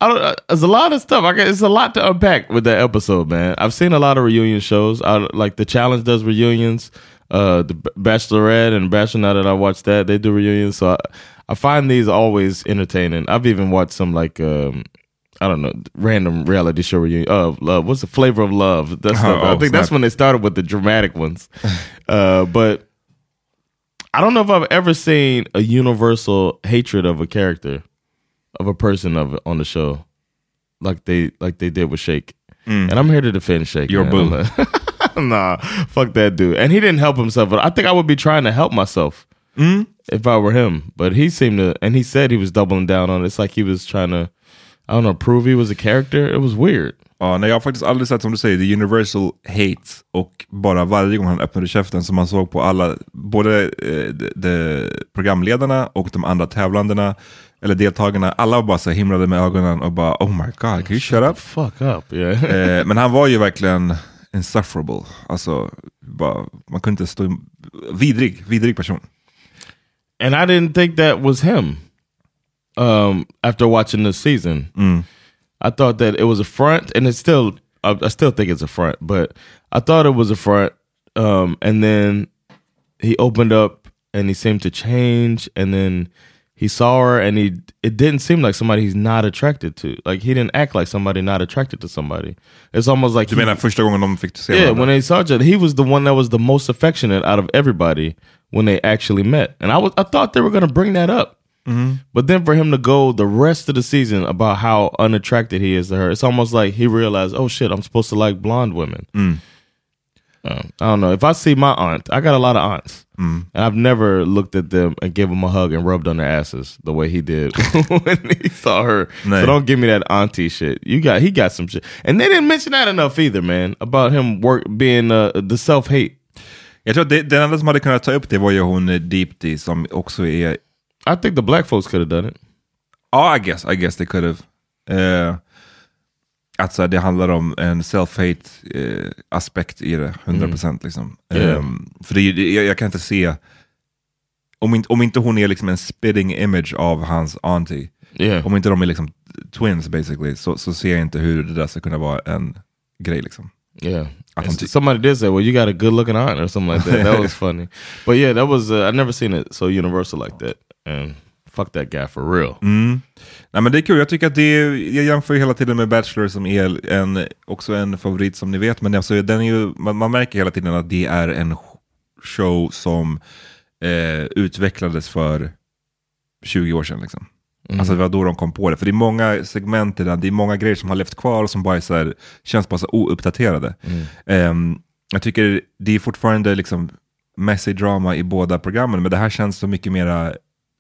I don't. Uh, there's a lot of stuff. I guess it's a lot to unpack with that episode, man. I've seen a lot of reunion shows. I like the challenge does reunions. Uh, the Bachelorette and Bachelor. Now that I watched that, they do reunions. So I, I find these always entertaining. I've even watched some like. Um, I don't know, random reality show reunion. Uh, love. What's the flavor of love? That's the- <laughs> Oh, I think that's when they started with the dramatic ones. <laughs> uh, but I don't know if I've ever seen a universal hatred of a character, of a person of on the show, like they like they did with Shake. And I'm here to defend Shake. Your boo. Like- <laughs> nah, fuck that dude. And he didn't help himself. But I think I would be trying to help myself if I were him. But he seemed to, and he said he was doubling down on it. It's like he was trying to, I don't know, prove he was a character. It was weird. Ja, nej, jag har faktiskt aldrig sett som du säger, the universal hate och bara varje gång han öppnade käften som man såg på alla, både eh, de, de programledarna och de andra tävlandena eller deltagarna, alla bara så himlade med ögonen och bara oh my god, can you shut up? Fuck up. Yeah. Eh, men han var ju verkligen insufferable. Alltså, bara, man kunde inte stå... Vidrig, vidrig person. and I didn't think that was him. Um, after watching the season, I thought that it was a front, and it's still. I, I still think it's a front, but I thought it was a front. Um, and then he opened up, and he seemed to change, and then he saw her, and he. It didn't seem like somebody he's not attracted to. Like he didn't act like somebody not attracted to somebody. It's almost like Du menar första gången de fick se yeah, when they saw each other, he was the one that was the most affectionate out of everybody when they actually met, and I was I thought they were going to bring that up, but then for him to go the rest of the season about how unattracted he is to her, it's almost like he realized, oh shit, I'm supposed to like blonde women. Um, I don't know if I see my aunt, I got a lot of aunts, and I've never looked at them and gave them a hug and rubbed on their asses the way he did <laughs> when he saw her. So don't give me that auntie shit. You got he got some shit, and they didn't mention that enough either, man. About him work being uh, the self hate. Jag tror att det, den enda som hade kunnat ta upp det var ju hon eh, Deepti som också är... I think the black folks could have done it. Ja, I guess, I guess they could have. Eh, att så här, det handlar om en self-hate eh, aspekt i det, 100% liksom. Yeah. Ehm, för det, jag, jag kan inte se, om inte, om inte hon är liksom en spitting image av hans auntie, Yeah. om inte de är liksom twins basically, så, så ser jag inte hur det där ska kunna vara en grej liksom. Yeah. Somebody did say, "Well, you got a good looking aunt" or something like that. That was <laughs> funny. But yeah, that was uh, I've never seen it so universal like that. And fuck that guy for real. Mm. Nej, men det är kul, jag tycker att det är, jag jämför hela tiden med Bachelor som är en, också en favorit som ni vet, men alltså, den är ju, man, man märker hela tiden att det är en show som eh, utvecklades för 20 år sedan. Liksom. Alltså det var då de kom på det, för det är många segment i den, det är många grejer som har levt kvar och som bara så här, känns bara så ouppdaterade. Ehm, jag tycker det är fortfarande liksom messy drama i båda programmen, men det här känns så mycket mera,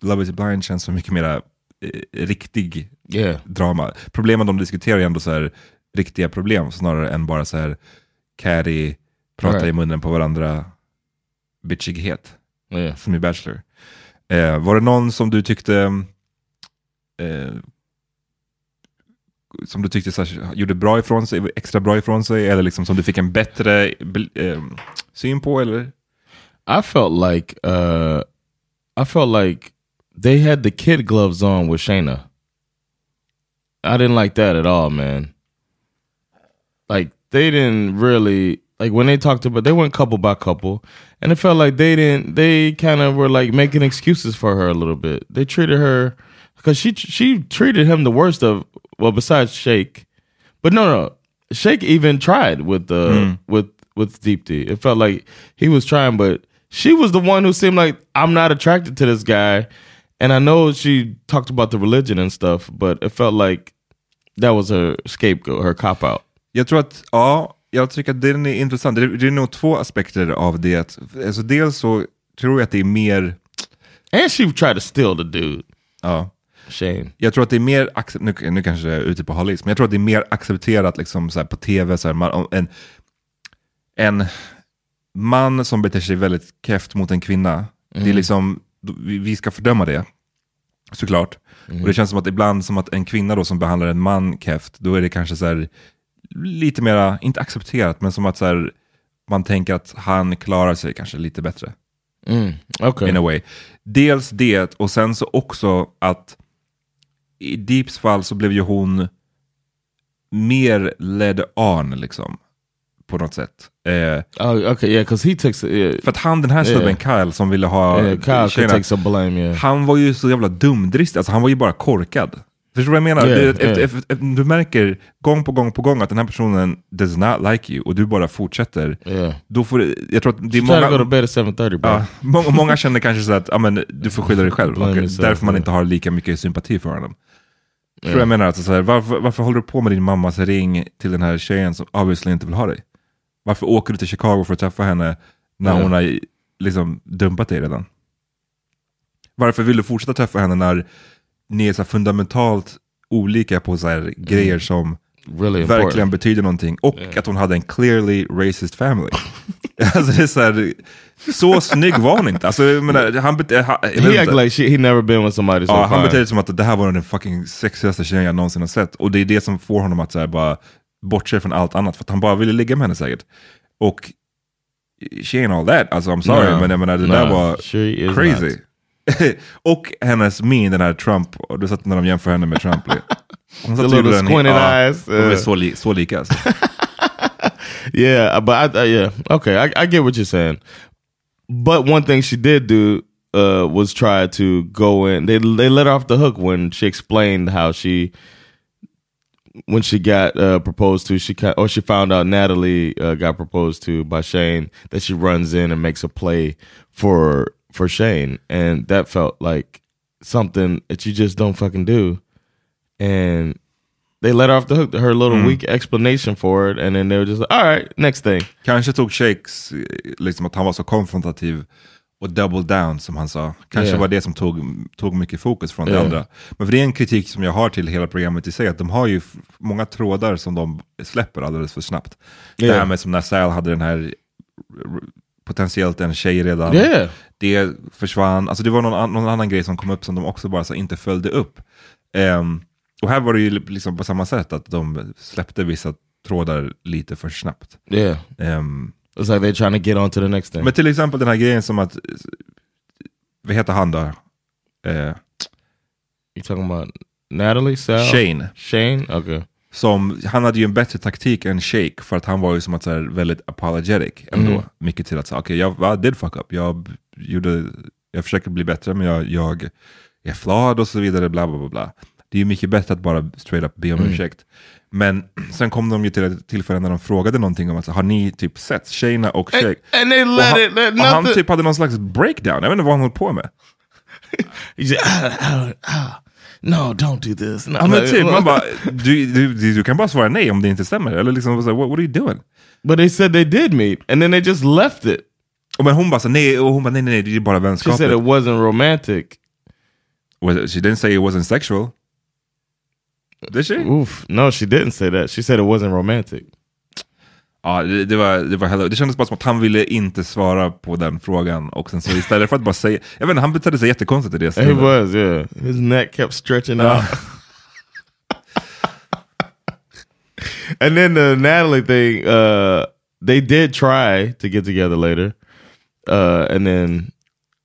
Love is blind känns så mycket mera eh, riktig Yeah. drama. Problemen de diskuterar är ändå så här riktiga problem snarare än bara så här catty, prata Right. i munnen på varandra, bitchighet Yeah. som i Bachelor. Eh, var det någon som du tyckte eh, som du tyckte så här, gjorde bra ifrån sig, extra bra ifrån sig, eller liksom som du fick en bättre eh, syn på? Eller? I felt like uh I felt like they had the kid gloves on with Shayna. I didn't like that at all, man. Like they didn't really like when they talked about they went couple by couple and it felt like they didn't they kind of were like making excuses for her a little bit. They treated her because she she treated him the worst of well besides Shake. But no no Shake even tried with the hmm. with with Deep D. It felt like he was trying, but she was the one who seemed like I'm not attracted to this guy. And I know she talked about the religion and stuff, but it felt like that was her scapegoat, her cop out. Jag tror att, ja, jag tycker att den är intressant. Det är, det är nog två aspekter av det. Alltså dels så tror jag att det är mer... And she tried to steal the dude. Ja. Shane. Jag tror att det är mer, nu, nu kanske jag är ute på halis, men jag tror att det är mer accepterat liksom, så här, på tv, så här, man, en, en man som beter sig väldigt keft mot en kvinna, det är Mm. liksom, vi ska fördöma det, såklart. Mm. Och det känns som att ibland som att en kvinna då som behandlar en man keft, då är det kanske så här, lite mera, inte accepterat, men som att så här, man tänker att han klarar sig kanske lite bättre. Mm. Okay. In a way. Dels det, och sen så också att i Deeps fall så blev ju hon mer led on liksom. På något sätt. Eh, Oh, okay, yeah, he takes yeah, för att han, den här snubben Kyle som ville ha yeah, Kyle could tjejerna, take some blame. Yeah. han var ju så jävla dumdristig, alltså han var ju bara korkad. Förstår du vad jag menar? Yeah, du, yeah. efter- efter- efter- du märker gång på gång på gång att den här personen does not like you och du bara fortsätter. Yeah. Då får jag tror att det är to go to många... bed at 7.30 bro. Ja, må, många känner kanske så att men, du får skylla dig själv. Och yourself, därför man yeah. inte har lika mycket sympati för honom. Tror Yeah. jag menar alltså, så här, varför, varför håller du på med din mammas ring till den här tjejen som obviously inte vill ha dig? Varför åker du till Chicago för att träffa henne när Ja. hon har liksom dumpat dig redan? Varför vill du fortsätta träffa henne när ni är så fundamentalt olika på så här grejer som Really verkligen important. betyder någonting och att hon hade en clearly racist family. <laughs> alltså det är så, här, så snygg var hon inte. Alltså, menar, han, bete, han, He act like she, he never been with somebody so Ja, han beter sig som att det här var den fucking sexigaste tjejen jag någonsin har sett. Och det är det som får honom att så här, bara bortse från allt annat. För att han bara ville ligga med henne säkert. Och she ain't all that. Alltså I'm sorry, No. men jag menar det No, där var crazy. <laughs> och hennes min, den här Trump, och du satt när de jämför henne med Trump. Hon The satt little tydligen i- squinted ja, eyes, De är uh. så, li, så lika alltså. <laughs> Yeah, but I, uh, yeah, okay, I, I get what you're saying. But one thing she did do uh, was try to go in. They they let her off the hook when she explained how she when she got uh, proposed to. She ca- or she found out Natalie uh, got proposed to by Shane. That she runs in and makes a play for for Shane, and that felt like something that you just don't fucking do. And they let her off the hook. Her little Mm. weak explanation for it, and then they were just like, "All right, next thing." Kanske tog Shakes, eh, liksom att han var så konfrontativ och double down som han sa. Kanske Yeah. var det som tog, tog mycket fokus från det Yeah. andra. Men för det är en kritik som jag har till hela programmet i sig, att de har ju många trådar som de släpper alldeles för snabbt. Det Yeah. här med som när Sal hade den här potentiellt en tjej redan. Yeah. Det försvann, alltså det var någon, någon annan grej som kom upp som de också bara så inte följde upp. Ehm, och här var det ju liksom på samma sätt, att de släppte vissa trådar lite för snabbt. Ehm, it's like they're trying to get on to the next thing. men till exempel den här grejen som att, vad heter han då? Eh, you talking about Natalie? Sal? Shane. Shane? Okay. Som, han hade ju en bättre taktik än Shake, för att han var ju som att så här, väldigt apologetic ändå. Mm. Mycket till att säga, okej jag I did fuck up, jag, gjorde, jag försöker bli bättre men jag, jag är flawed och så vidare, bla bla bla. bla. Det är ju mycket bättre att bara straight up be om Mm. ursäkt. Men <clears throat> sen kom de ju till ett tillfälle när de frågade någonting om att, har ni typ sett Shayna och Shake? And, and och han, it. Och han typ hade någon slags breakdown, jag vet inte vad han höll på med. <laughs> Like, ah, ah, ah, no, don't do this. No, men typ, man bara, du, du, du, kan bara svara nej om det inte stämmer. Eller liksom, här, what, what are you doing? But they said they did meet, and then they just left it. Och men hon bara, nej, och hon bara, nej, nej, nej, det är bara She vänskapet. said it wasn't romantic. Well, she didn't say it wasn't sexual. Did she? Oof, no, she didn't say that. She said it wasn't romantic. Ja, det, det, var, det, var heller, det kändes bara som att han ville inte svara på den frågan. Och sen så istället för att bara säga, jag vet inte, han betedde sig jättekonstigt i det He was, yeah. His neck kept stretching out. and then the Natalie thing, uh, they did try to get together later, uh, and then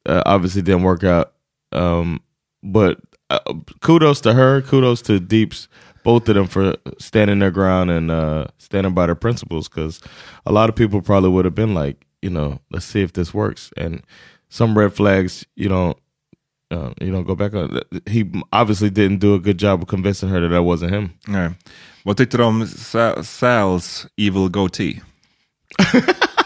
uh, obviously didn't work out. Um, but uh, kudos to her, kudos to Deeps, both of them for standing their ground and uh, standing by their principles. Because a lot of people probably would have been like, you know, let's see if this works. And some red flags, you know, uh, you know, go back on. He obviously didn't do a good job of convincing her that that wasn't him. Nej. Vad tyckte du om Sals evil goatee? <laughs>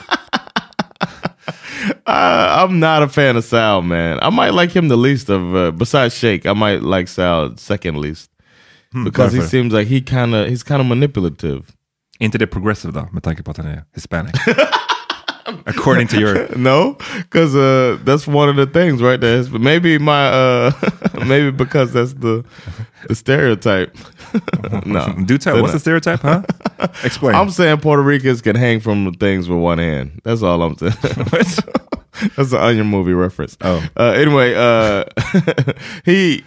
Uh, I'm not a fan of Sal, man. I might like him the least of, uh, besides Shake. I might like Sal second least because he seems like he kind of he's kind of manipulative. inte det progressive då, med tanke på att han är hispanic? <laughs> <laughs> According to your... <laughs> no, because uh, that's one of the things, right? There, but maybe my uh, <laughs> maybe because that's the the stereotype. no, Do tell. What's the stereotype, huh? Explain. I'm saying Puerto Ricans can hang from things with one hand. That's all I'm saying. That's an Onion movie reference. Oh. Uh, anyway, uh, he,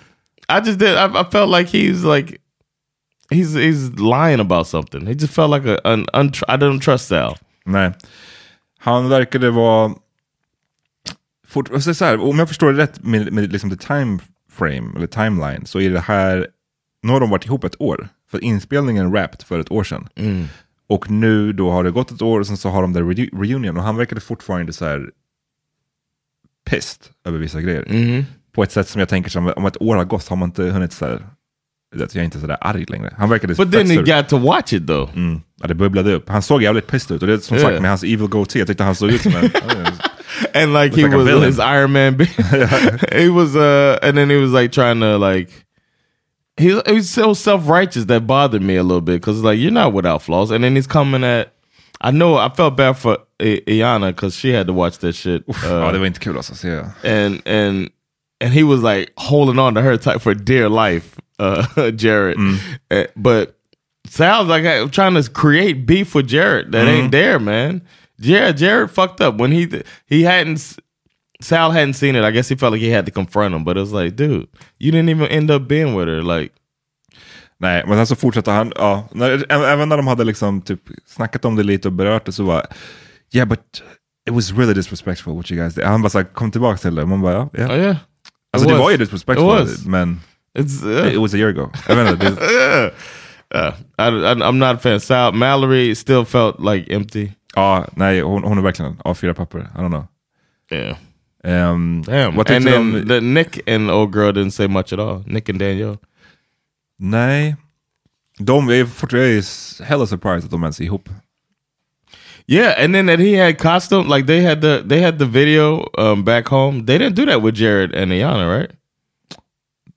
I just did. I, I felt like he's like, he's he's lying about something. He just felt like a an untr- I don't trust Sal. Nej. Han verkade vara... Fort, alltså så här, om jag förstår det rätt med, med liksom the time frame, eller timeline, så är det här... Nu har de varit ihop ett år. För inspelningen wrapped för ett år sedan. Och nu då har det gått ett år och sen så har de där re reunion och han verkade fortfarande så här pissed över vissa grejer. På ett sätt som jag tänker som om ett år har gått har man inte hunnit så här... vet, Jag är inte så där arg längre. Han verkade But then he got to watch it though. Mm. Ja, det bubblade upp. Han såg jävligt pissed ut. Och det är som Yeah. sagt med hans evil goatee. Jag tyckte han såg ut som en... <laughs> and like he like was his Iron Man. <laughs> <laughs> he was, uh, and then he was like trying to like. He, he was so self righteous that bothered me a little bit because like you're not without flaws, and then he's coming at. I know I felt bad for I- Iana because she had to watch that shit. ja, uh, det var inte kul alltså. att Se. and and and he was like holding on to her tight for dear life, uh, <laughs> Jared. Uh, but Sal's like uh, trying to create beef with Jared that ain't there, man. Jared, Jared fucked up when he he hadn't. Sal hadn't seen it. I guess he felt like he had to confront him, but it was like, dude, you didn't even end up being with her. Like, Nej, men sen så fortsatte han. Ja, när, även när de hade liksom typ snackat om det lite och berört det så var Yeah, but it was really disrespectful what you guys did. Han bara såhär, kom tillbaka till det. Man bara, ja. ja. oh yeah, Alltså It det was. var ju disrespectful, men it's uh, it was a year ago. Jag vet <laughs> yeah. Uh, I, I, I'm not a fan. Sal Mallory still felt like empty. ja, nej, hon, hon är verkligen A4 papper. I don't know. Yeah. Um, Damn. And then the Nick and old girl didn't say much at all. Nick and Danielle. Nej. De är fortfarande hella surprised att de ens är ihop. Yeah, and then that he had costume like they had the they had the video um, back home. They didn't do that with Jared and Iana, right?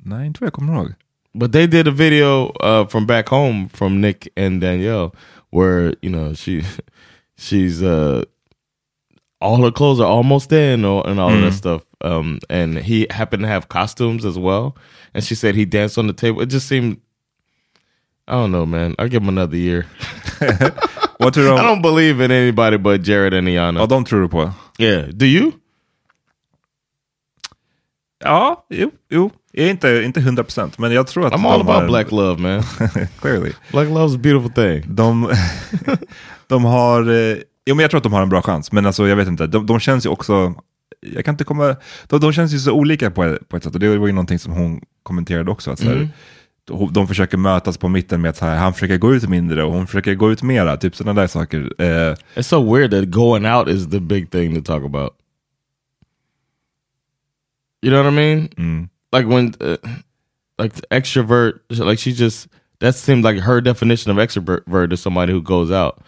Nej, inte vad jag kommer ihåg. But they did a video uh, from back home from Nick and Danielle where you know she <laughs> she's uh all her clothes are almost in or, and all of that stuff. Um, and he happened to have costumes as well. And she said he danced on the table. It just seemed I don't know, man. I'll give him another year. Vad tror du I don't believe in anybody but Jared and Iana. Ja, de tror du på. Yeah. Do you? Ja, jo, jo. Inte, inte 100% men jag tror att I'm de all har about en- black love, man. <laughs> Clearly. black love's a beautiful thing. De, <laughs> de har... eh, Jo, men jag tror att de har en bra chans, men alltså, jag vet inte. De, de känns ju också... Jag kan inte komma... De, de känns ju så olika på, ett- på ett sätt. Och det var ju någonting som hon kommenterade också. Att, så här, de, de försöker mötas på mitten med att här, han försöker gå ut mindre och hon försöker gå ut mera. Typ sådana där saker. Eh, It's so weird that going out is the big thing to talk about. You know what I mean? mm. Like when, uh, like extrovert, like she just that seemed like her definition of extrovert is somebody who goes out,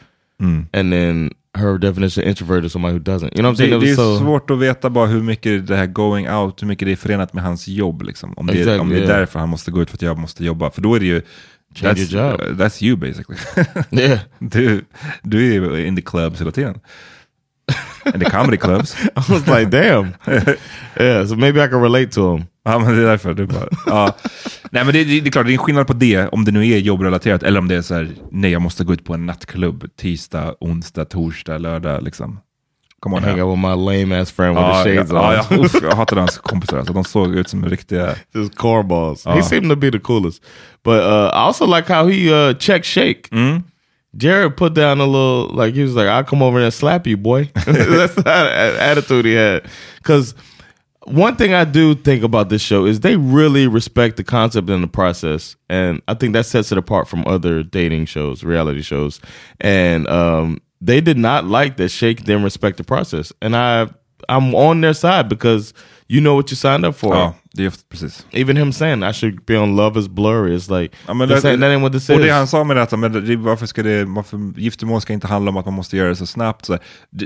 Mm. and then her definition of introvert is somebody who doesn't. You know what I'm saying? Det, det är so- svårt att veta bara hur mycket det här going out, hur mycket det är förenat med hans jobb. Liksom. Om, det, Exactly, om det är yeah. därför han måste gå ut för att jag måste jobba. För då är det ju... Change that's, your job. uh, that's you basically. <laughs> yeah. <laughs> du, du är in the clubs hela tiden. In the comedy clubs. <laughs> I was like, damn. yeah, so maybe I can relate to him. Ja, men det är därför. Du bara, ja. Nej, men det, det, det är klart, det är en skillnad på det, om det nu är jobbrelaterat, eller om det är så här, nej, jag måste gå ut på en nattklubb tisdag, onsdag, torsdag, lördag. Liksom. Come on Hang out with my lame ass friend with Ja, the shades ja, on. ja, uff, jag hatade hans kompisar. Alltså, de såg ut som riktiga... Just cornballs. He Uh. seemed to be the coolest. But uh, I also like how he uh, check shake. Mm. Jared put down a little, like he was like, "I'll come over and slap you, boy." <laughs> That's the attitude he had. Because one thing I do think about this show is they really respect the concept and the process, and I think that sets it apart from other dating shows, reality shows. And um, they did not like that Shake didn't respect the process, and I I'm on their side because you know what you signed up for. Ja, det är precis. Even him saying I should be on Love is Blurry is like Ja, men that ain't what this och is. det han sa med detta, men det, varför ska det, varför giftermål ska inte handla om att man måste göra det så snabbt. Så, det,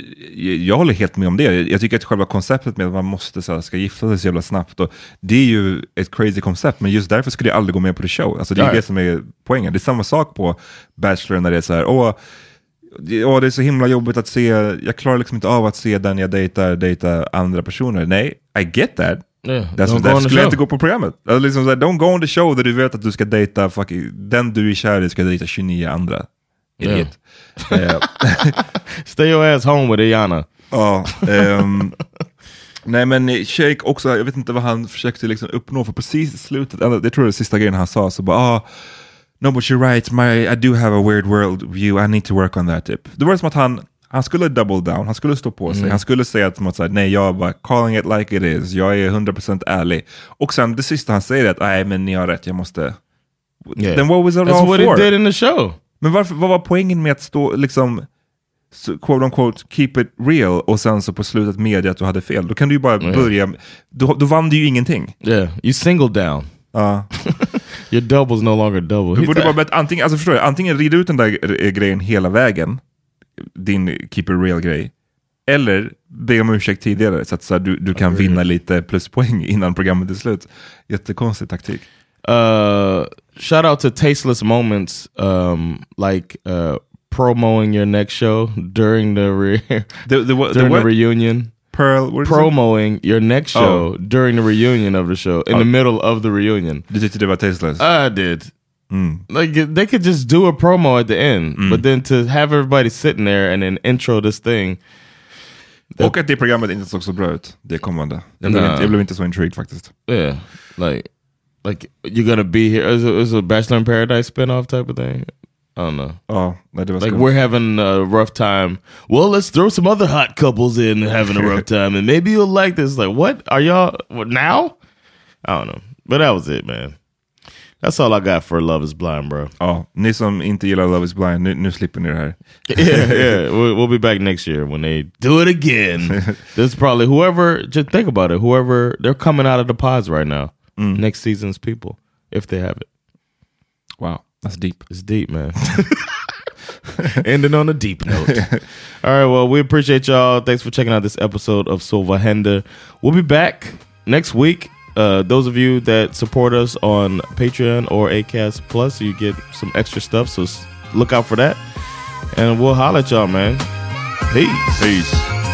jag håller helt med om det. Jag tycker att själva konceptet med att man måste så här, ska gifta sig så jävla snabbt, och, det är ju ett crazy koncept, men just därför skulle jag aldrig gå med på the show. Alltså, det är Ja. det som är poängen. Det är samma sak på Bachelor när det är så här, åh, ja, det är så himla jobbigt att se, jag klarar liksom inte av att se den jag dejtar, dejta andra personer. Nej, I get that. Yeah, That's därför skulle jag inte gå på programmet. Alltså liksom så här, don't go on the show där du vet att du ska dejta, fucking, den du är kär i ska dejta 29 andra. Idiot. <laughs> Eh, Stay your ass home with Iana. Ja, ehm, nej men Shake också, jag vet inte vad han försökte liksom uppnå, för precis i slutet, jag tror det är sista grejen han sa, så bara ah, No but you're right, my, I do have a weird world view, I need to work on that typ. Det var som att han, han skulle double down, han skulle stå på sig, Mm. han skulle säga att, här, nej jag bara calling it like it is, jag är 100% ärlig. Och sen det sista han säger är att nej men ni har rätt, jag måste... Yeah. Then what was it That's all what for? he did in the show. Men varför, vad var poängen med att stå liksom quote unquote keep it real och sen så på slutet medge att du hade fel? Då kan du ju bara Ja. börja, då, då vann du ju ingenting. Yeah, you singled down. Ja. <laughs> Your double's no longer double. Du borde bara antingen, alltså förstår du, antingen rida ut den där gre- grejen hela vägen, din keep it real grej, eller be om ursäkt tidigare så att så här, du, du kan vinna lite pluspoäng innan programmet är slut. Jättekonstig taktik. uh shout out to tasteless moments um like uh promoing your next show during the re- <laughs> The, the, what- the during the, what? reunion Pearl, promoing your next show Oh. during the reunion of the show in Oh. the middle of the reunion Du tyckte det var tasteless? i did Mm. like they could just do a promo at the end but then to have everybody sitting there and then intro this thing Och att det programmet inte såg så bra ut, det kommande. Jag blev, Nah. inte, jag blev inte så intrigued faktiskt. yeah like like you're gonna be here is it, is it a bachelor in paradise spin-off type of thing i don't know Ja, nej, det var Like we're having a rough time. Well, let's throw some other hot couples in having a rough <laughs> time, and maybe you'll like this. Like, what are y'all what, now? I don't know, but that was it, man. That's all I got for Love Is Blind, bro. Ja, ni som inte gillar Love is blind, nu, nu slipper ni det här. <laughs> yeah, yeah. We'll, we'll be back next year when they do it again. <laughs> this is probably whoever. Just think about it. Whoever they're coming out of the pods right now. Mm. Next season's people, if they have it. Wow, that's deep. It's deep, man. <laughs> Ending on a deep note. All right, well, we appreciate y'all. Thanks for checking out this episode of Silva Henda. We'll be back next week. Uh, those of you that support us on Patreon or Acast Plus, you get some extra stuff. So look out for that. And we'll holler at y'all, man. Peace. Peace.